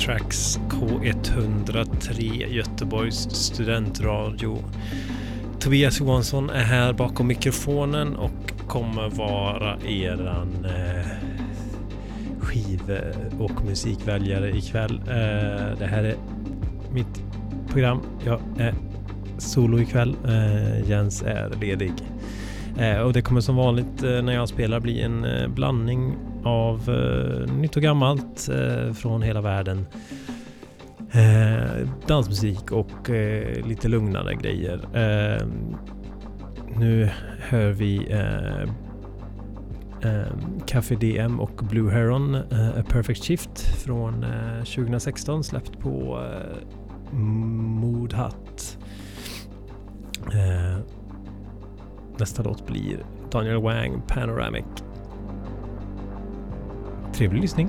Tracks K103 Göteborgs studentradio. Tobias Johansson är här bakom mikrofonen och kommer vara eran eh, skiv och musikväljare ikväll. Eh, det här är mitt program. Jag är solo ikväll. Eh, Jens är ledig. Eh, och det kommer som vanligt eh, när jag spelar bli en eh, blandning av eh, nytt och gammalt eh, från hela världen. Eh, dansmusik och eh, lite lugnare grejer. Eh, nu hör vi eh, eh, Café DM och Blue Heron A Perfect Shift från 2016 släppt på Mood Hut. nästa låt blir Daniel Wang Panoramic Trevlig lyssning.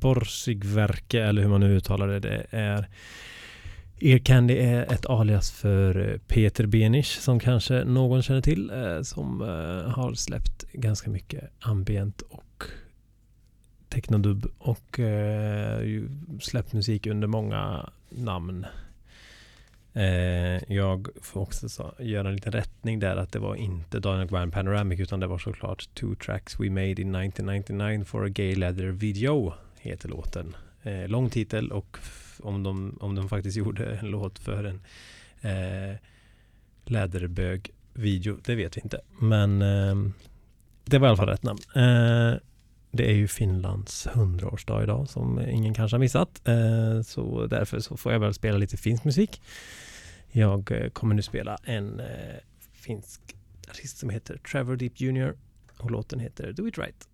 Borsigverke eller hur man nu uttalar det. Det är Ear Candy är ett alias för eh, Peter Benisch som kanske någon känner till eh, som eh, har släppt ganska mycket ambient och technodub och släppt musik under många namn. Jag får också göra en liten rättning där att det var inte Daniel Grand Panoramic utan det var såklart Two Tracks We Made in 1999 for a Gay Leather Video heter låten. Eh, lång titel och om de, om de faktiskt gjorde en låt för en eh, läderbög video, det vet vi inte. Men eh, det var i alla fall rätt namn. Eh, det är ju Finlands hundraårsdag idag som ingen kanske har missat. Eh, så därför så får jag väl spela lite finsk musik. Jag eh, kommer nu spela en eh, finsk artist som heter Trevor Deep Jr. och låten heter Do It Right.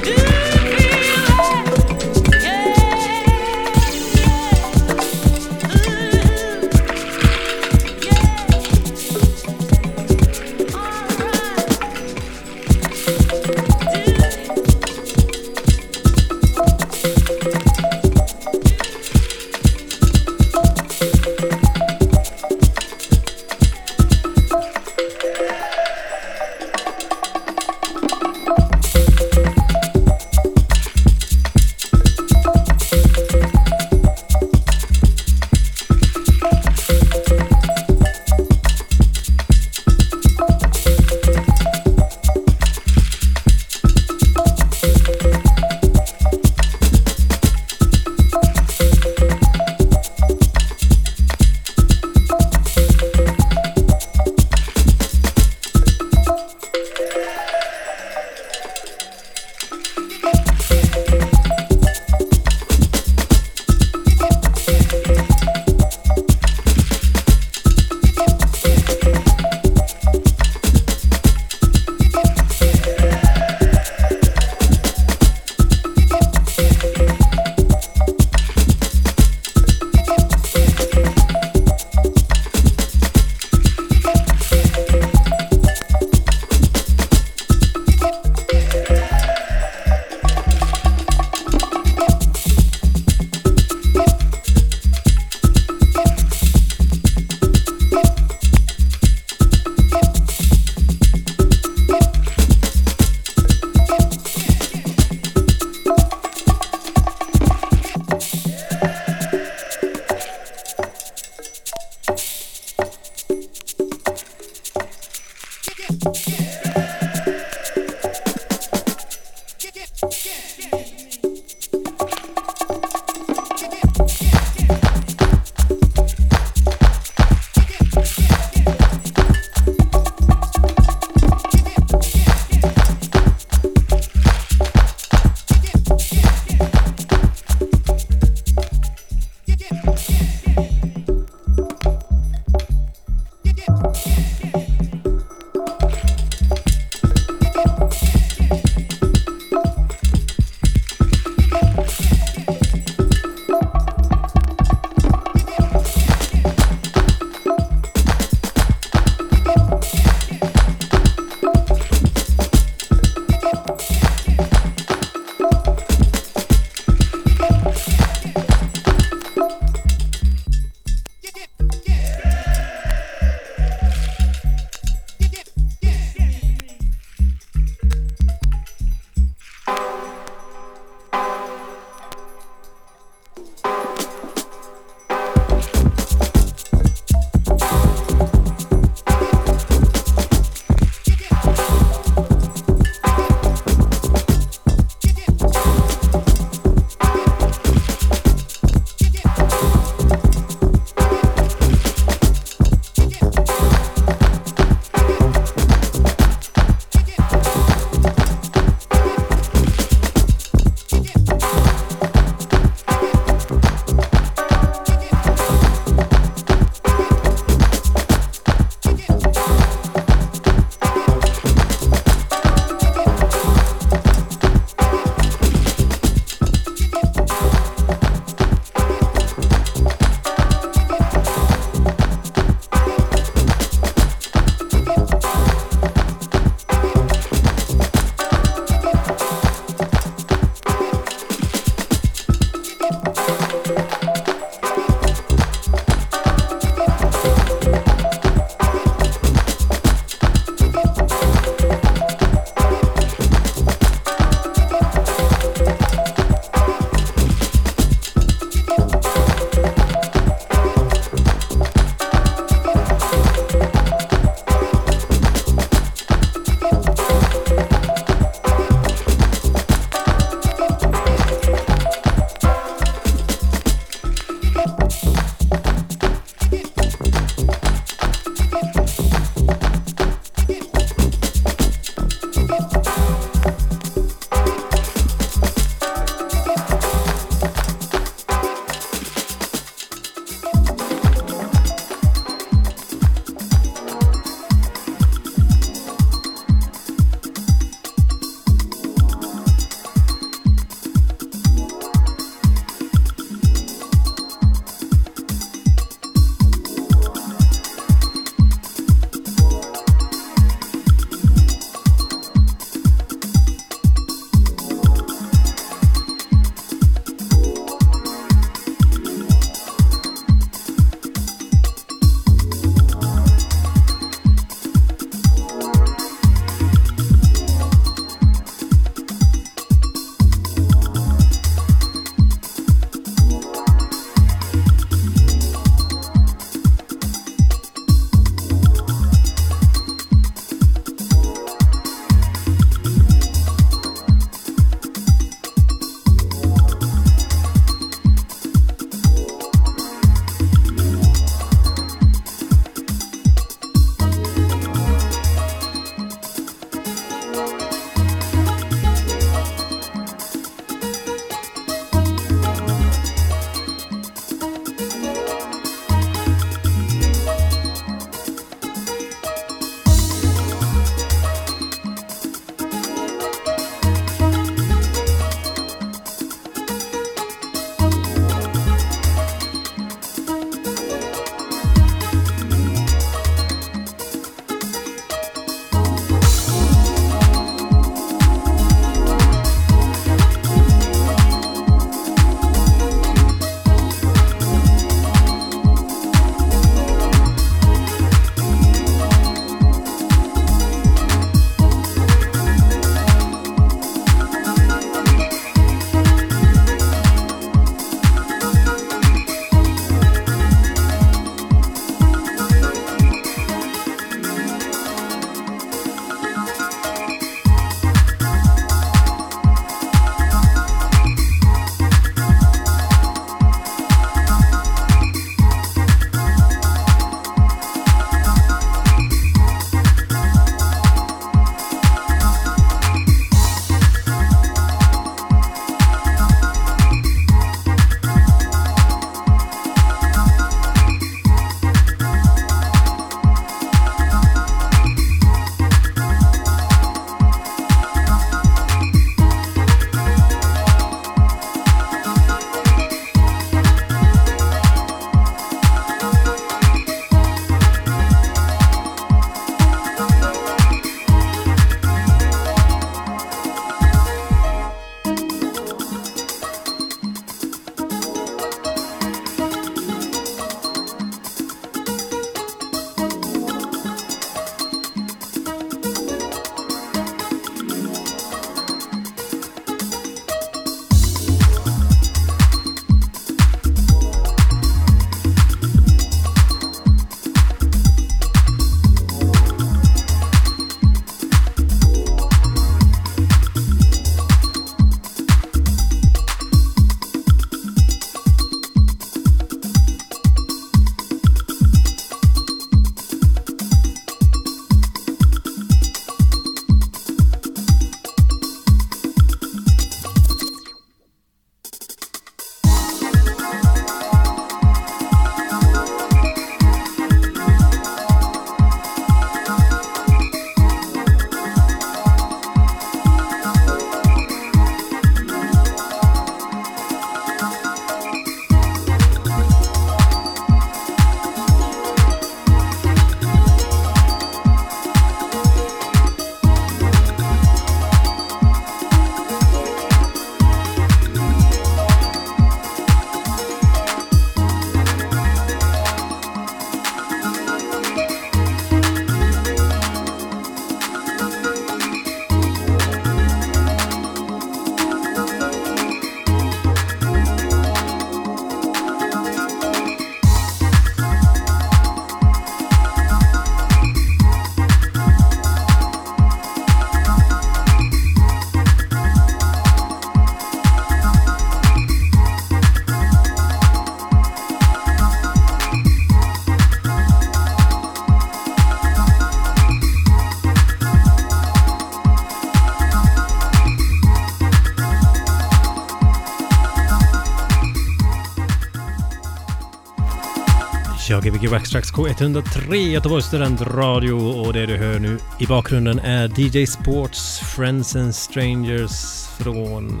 Waxtrax K103 Göteborgs studentradio och det du hör nu i bakgrunden är DJ Sports Friends and Strangers från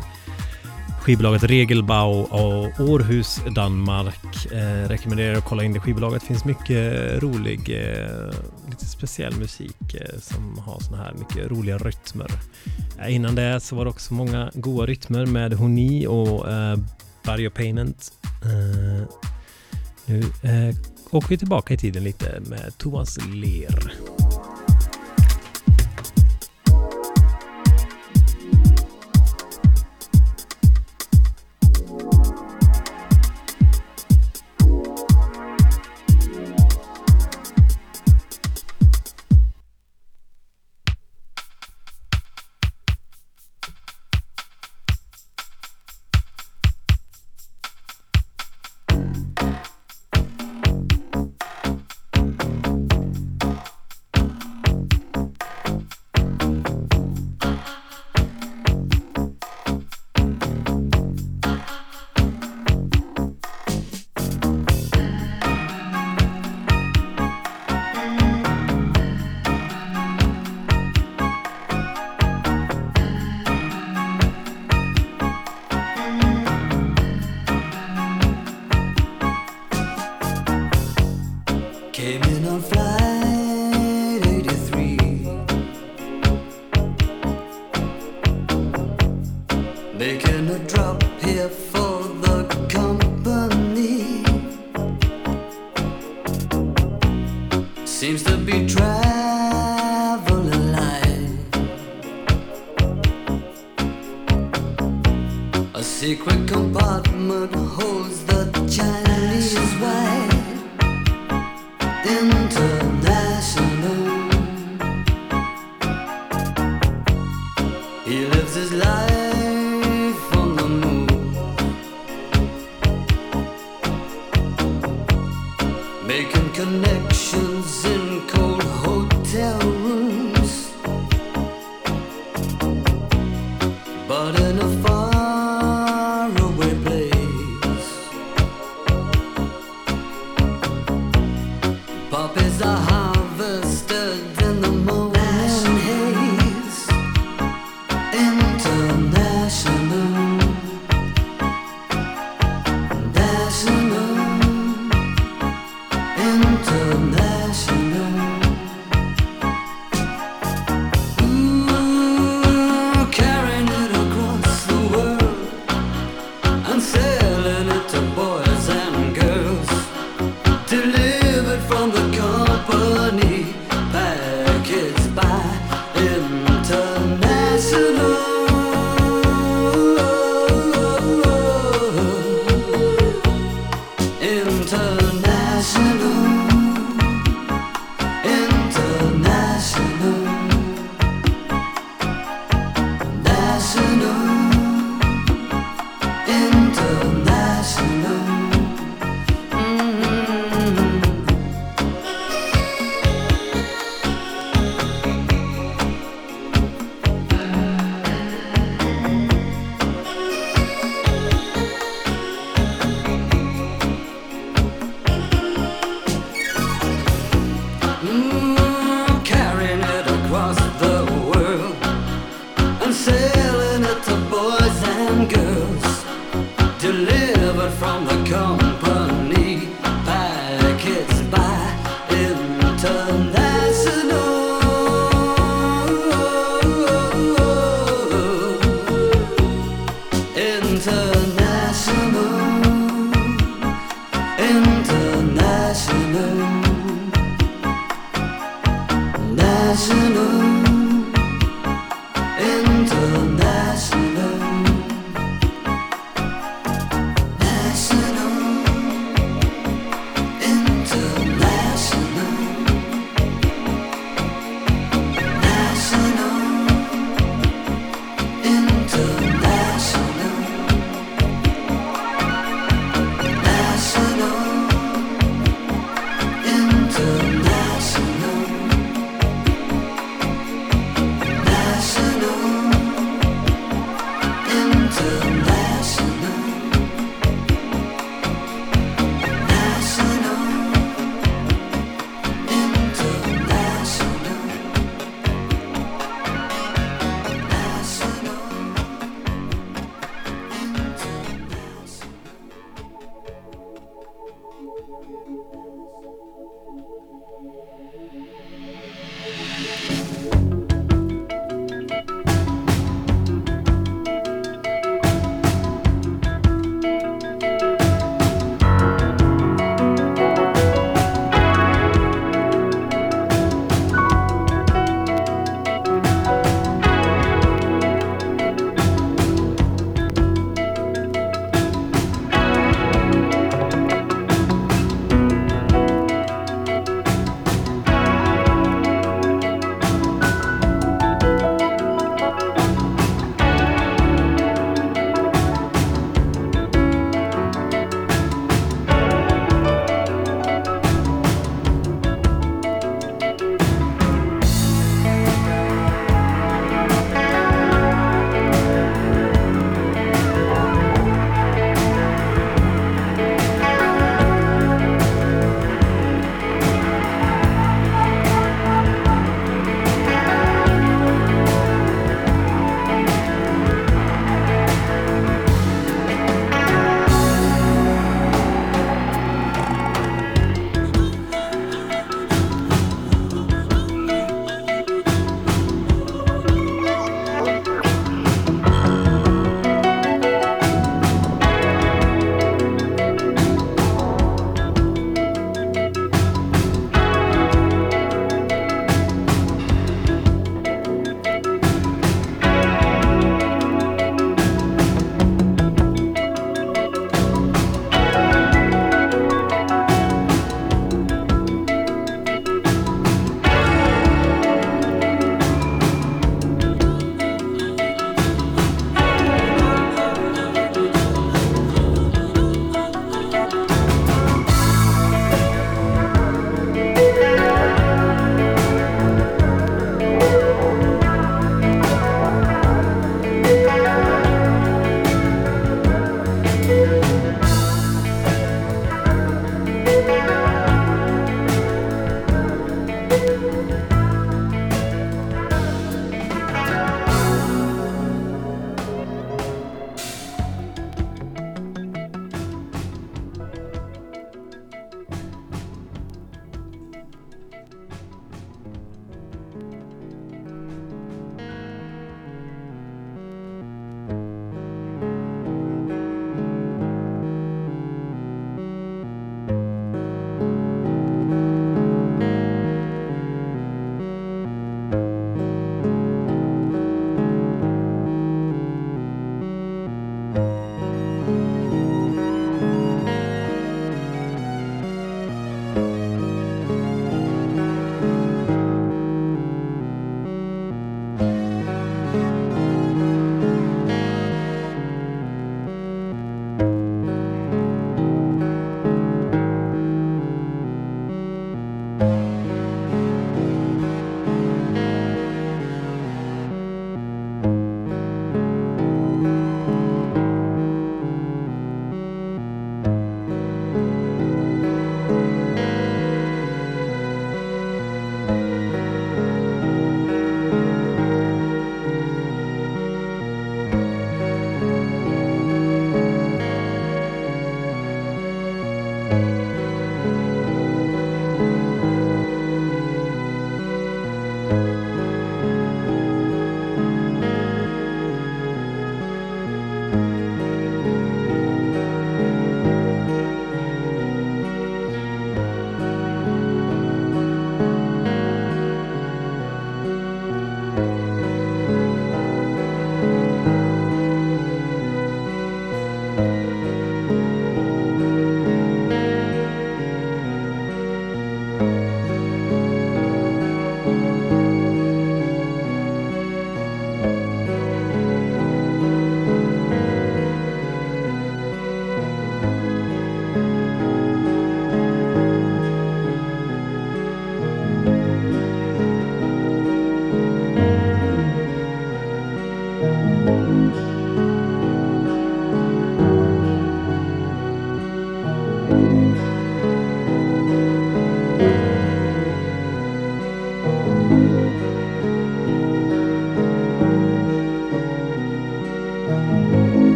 skivbolaget Regelbau och Århus, Danmark. Eh, rekommenderar att kolla in det skivbolaget. Finns mycket rolig, eh, lite speciell musik eh, som har såna här mycket roliga rytmer. Eh, innan det så var det också många goa rytmer med Honi och eh, Barrio Payment. Eh, nu eh, åker vi tillbaka i tiden lite med Thomas Ler.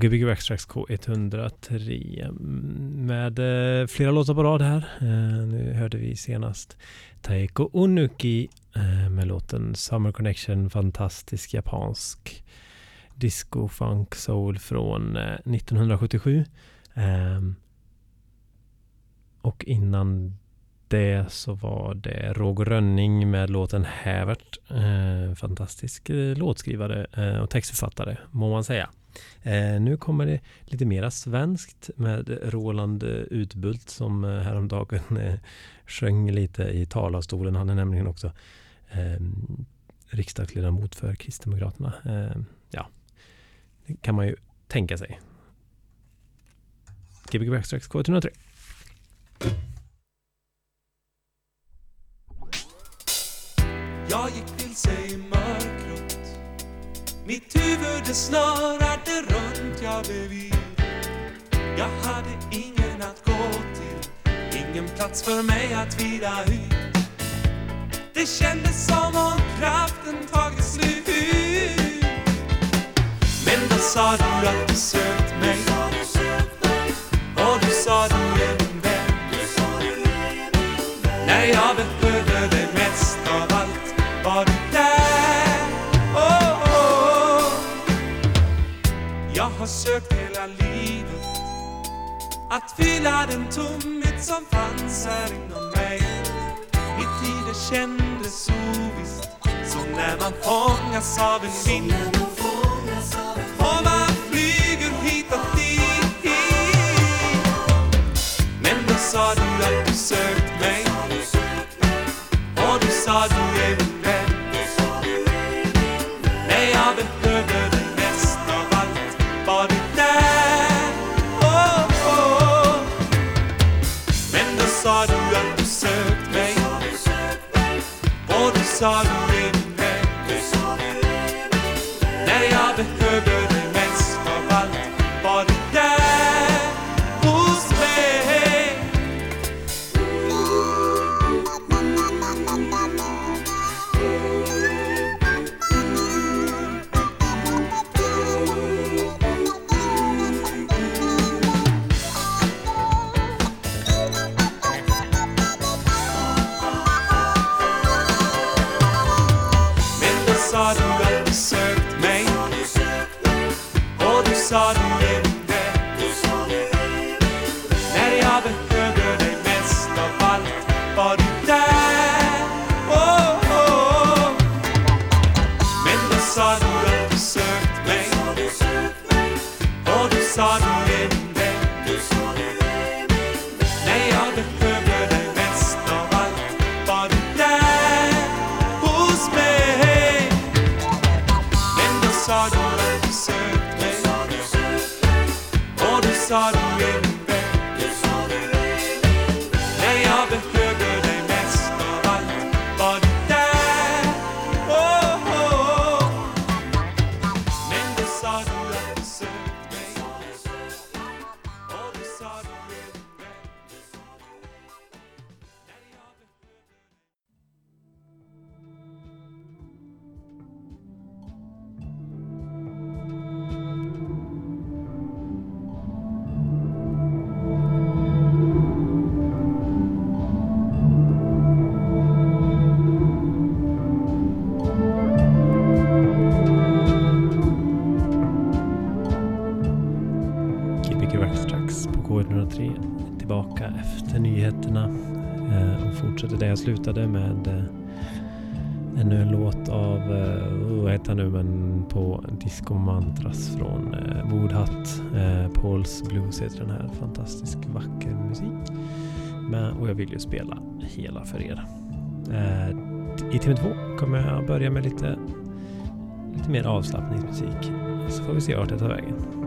Gbg Backstracks K103 med eh, flera låtar på rad här. Eh, nu hörde vi senast Taeko Onuki eh, med låten Summer Connection, fantastisk japansk disco, funk, soul från eh, 1977. Ehm, och innan det så var det Roger Rönning med låten Hävert. Eh, fantastisk eh, låtskrivare och textförfattare må man säga. Eh, nu kommer det lite mera svenskt med Roland Utbult som eh, häromdagen eh, sjöng lite i talarstolen. Han är nämligen också eh, riksdagsledamot för Kristdemokraterna. Eh, ja, det kan man ju tänka sig. Gbg Backstracks K103. Jag gick vilse mitt huvud det snurrade runt, jag blev yr. Jag hade ingen att gå till, ingen plats för mig att vila ut. Det kändes som om kraften tagit slut. Men då sa du att du sökt mig. Och du sa du är min vän. När jag behövde sökt hela livet att fylla den tomhet som fanns här inom mig. Mitt liv det kändes ovisst, som när man fångas av en vind. Och man flyger hit och dit. Men då sa du att du sökt mig. Och du sa du är Och nyheterna eh, och fortsätter där jag slutade med eh, ännu en låt av, eh, vad heter han nu, men på Disco Mantras från Woodhut. Pauls Blues heter den här. Fantastisk vacker musik. Men, och jag vill ju spela hela för er. I timme två kommer jag börja med lite, lite mer avslappningsmusik. Så får vi se vart det tar vägen.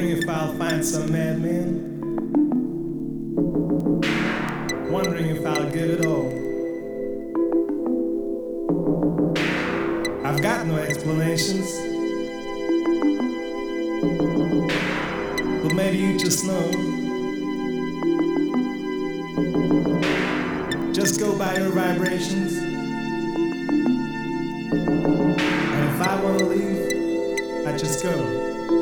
wondering if I'll find some madman. Wondering if I'll give it all. I've got no explanations. But maybe you just know. Just go by your vibrations. And if I want to leave, I just go.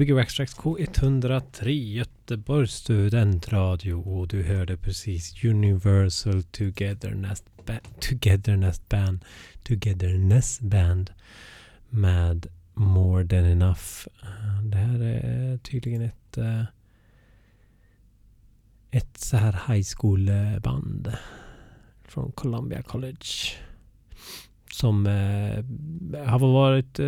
Gbg Waxtrax K103 Göteborgs studentradio. Och du hörde precis. Universal Togetherness, ba- Togetherness Band Togetherness Band med More Than Enough. Eh, det här är tydligen ett eh, ett så här high school band från Columbia College som eh, har varit, eh,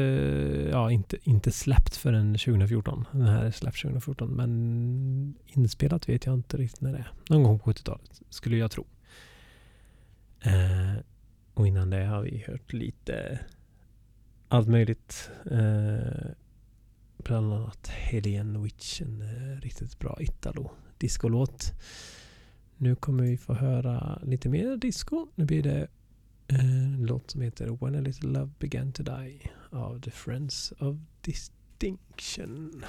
ja inte, inte släppt förrän 2014. Den här är släppt 2014 men inspelat vet jag inte riktigt när det är. Någon gång på 70-talet skulle jag tro. Eh, och innan det har vi hört lite allt möjligt. Eh, bland annat Helene Witch, en eh, riktigt bra Italo-discolåt. Nu kommer vi få höra lite mer disco. Nu blir det Eh, en låt som heter When a little love began to die av The Friends of Distinction.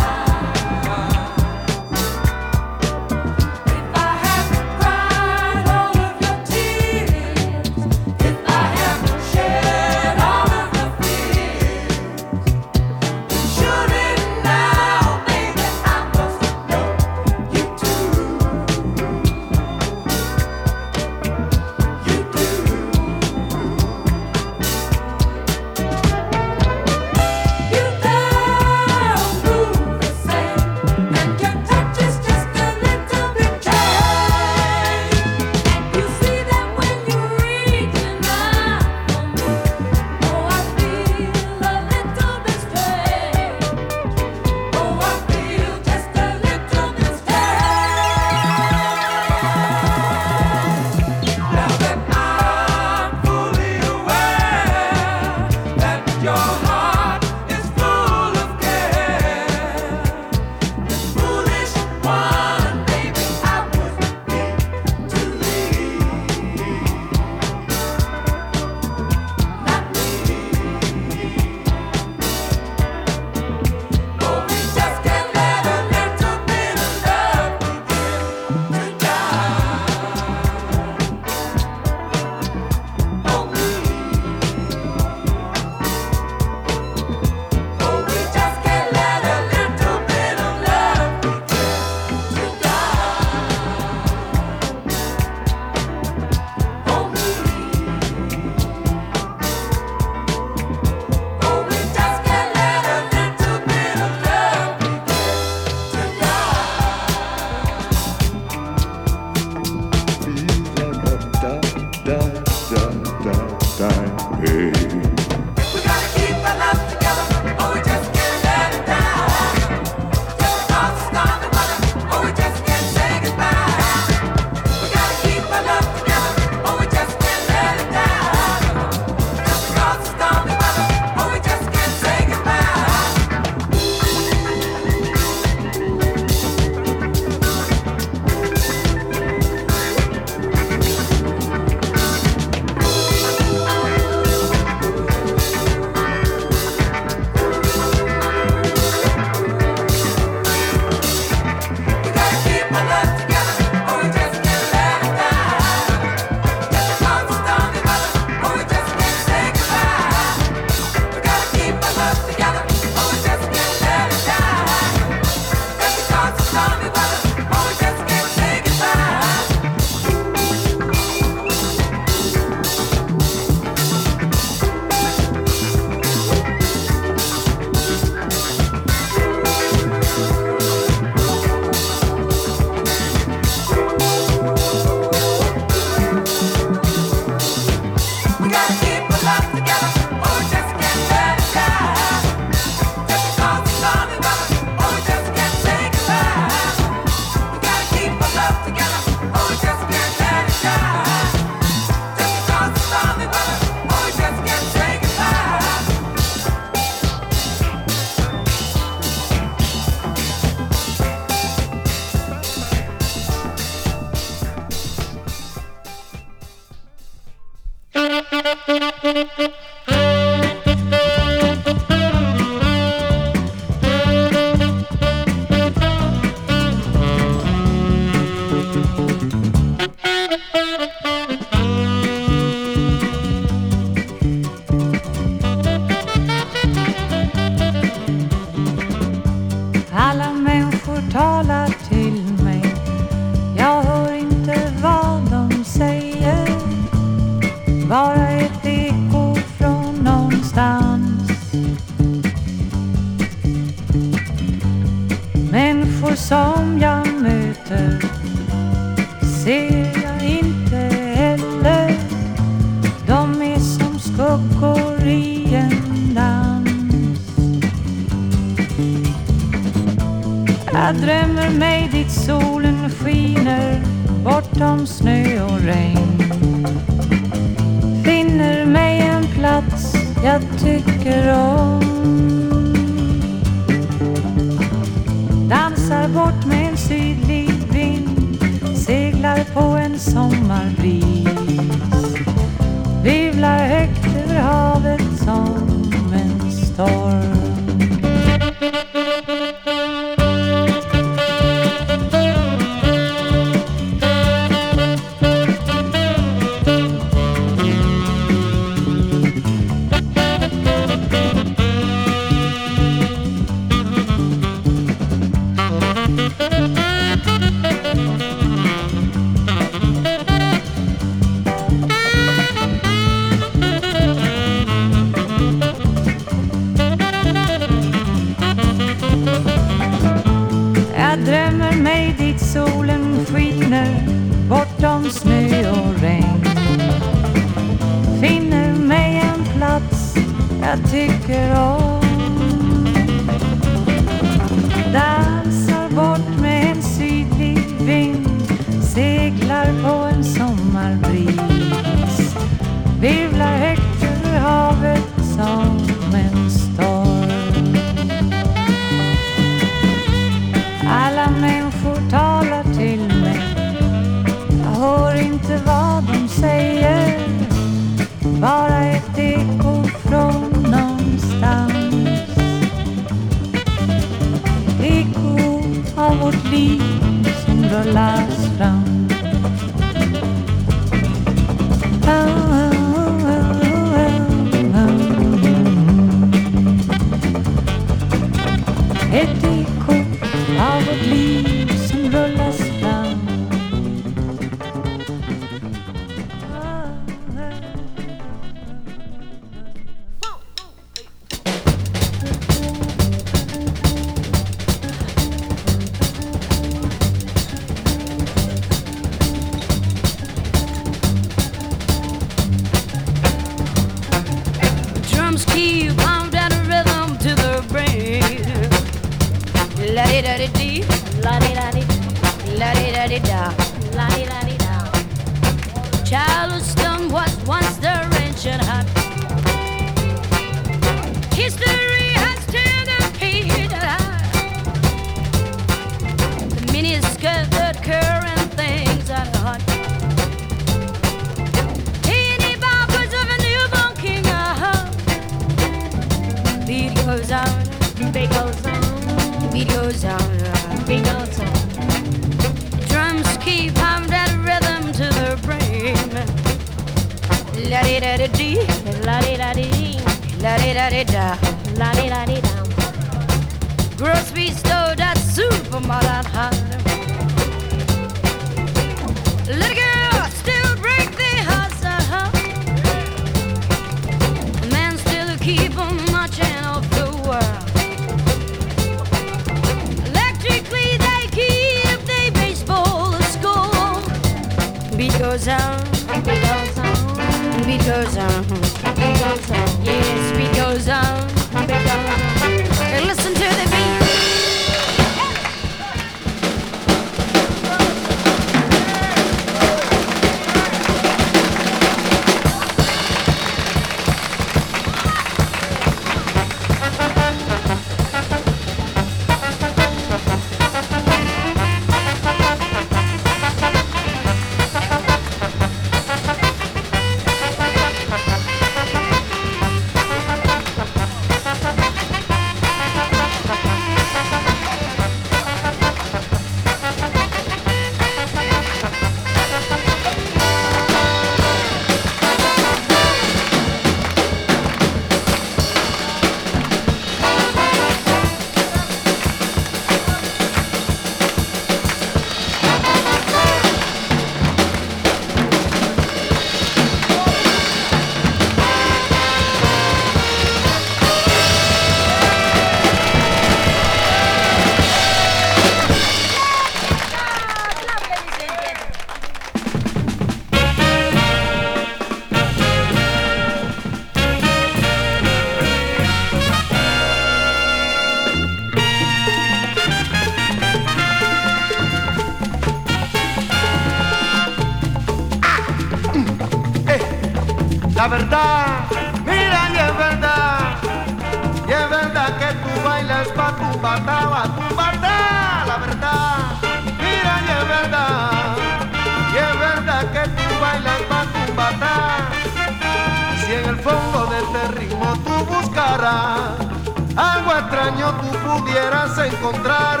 Pudieras encontrar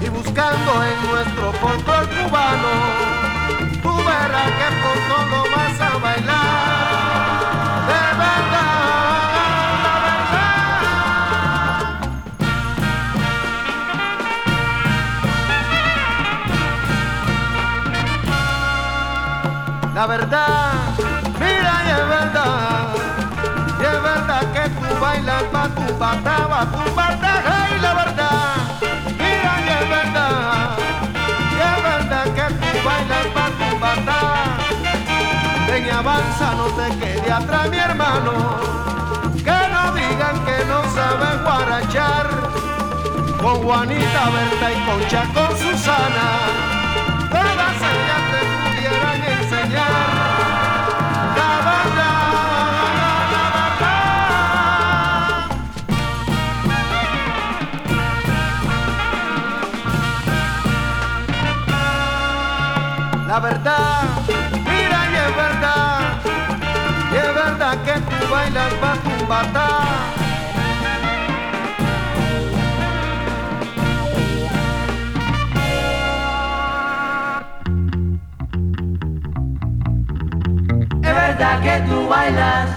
y buscando en nuestro folclor cubano tú verás que pronto lo vas a bailar de verdad, la verdad. Mira y es verdad, y es verdad que tú bailas pa' tu bata, pa' tu bata, No te quede atrás mi hermano, que no digan que no sabes guarachar, con Juanita, Berta y Concha, con Susana, todas ellas te pudieran enseñar. La verdad, pa' tu bata. Es verdad que tú bailas,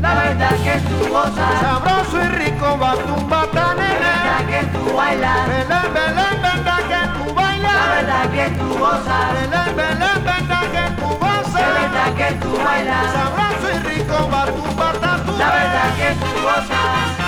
la verdad que tú gozas, Sabroso y rico va tu bata, es verdad que tú bailas, Belén, Belén, verdad que tú bailas. la verdad que tú gozas, Belén, Belén, verdad que. Verdad que tú bailas, Sabroso y rico va tu bata, tú la verdad que tú gozas.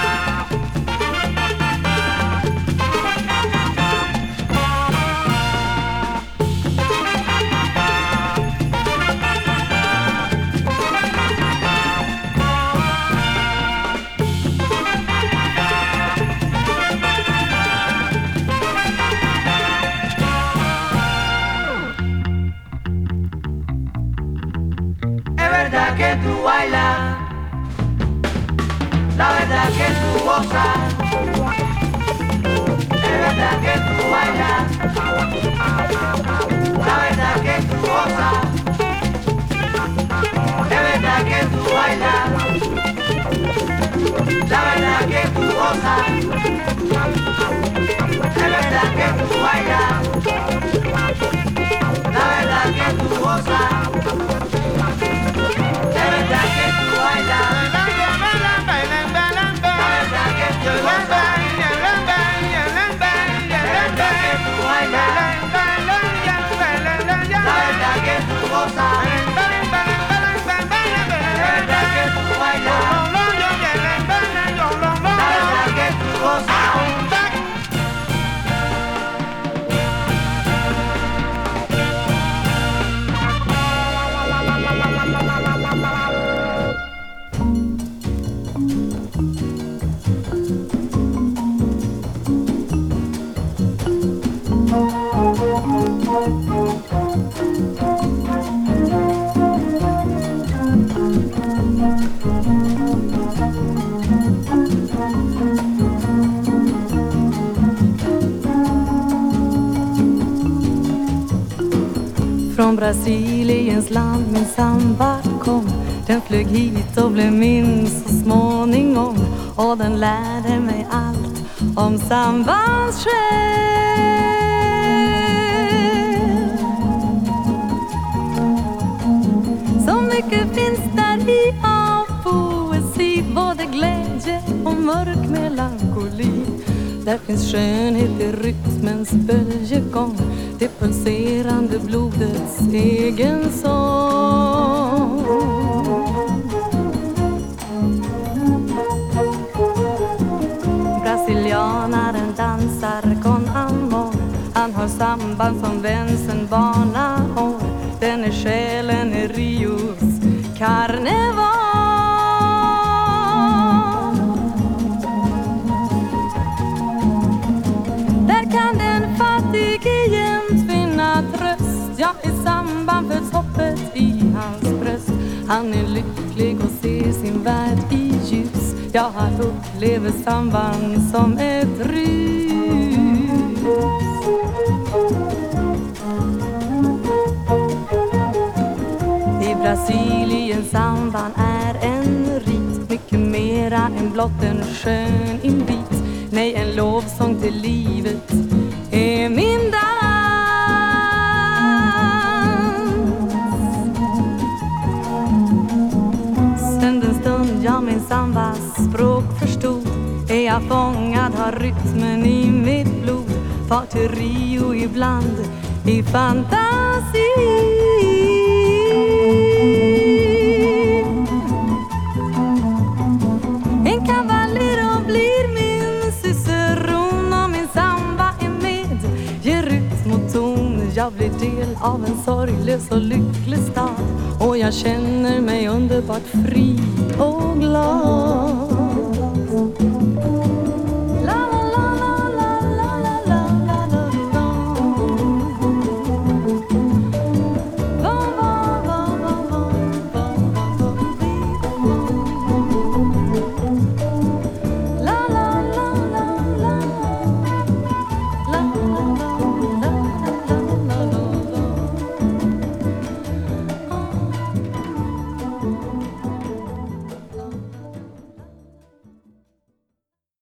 Brasiliens land min samba kom. Den flög hit och blev min så småningom. Och den lärde mig allt om sambans själ. Så mycket finns där i av poesi Både glädje och mörk melankoli. Där finns skönhet i rytmens böljegång. Det pulserande blodets egen sång. Brasilianaren dansar con amor. Han har samband som vänsen barnaår Den är själen Han är lycklig och ser sin värld i ljus. Ja, han upplever samband som ett rus. I Brasilien samband är en rit. Mycket mera än blott en skön invit. Nej, en lovsång till livet är min dans fångad, har rytmen i mitt blod. Far till Rio ibland i fantasi. En cavallero blir min ciceron och min samba är med. Ger rytm och ton, jag blir del av en sorglös och lycklig stad. Och jag känner mig underbart fri och glad.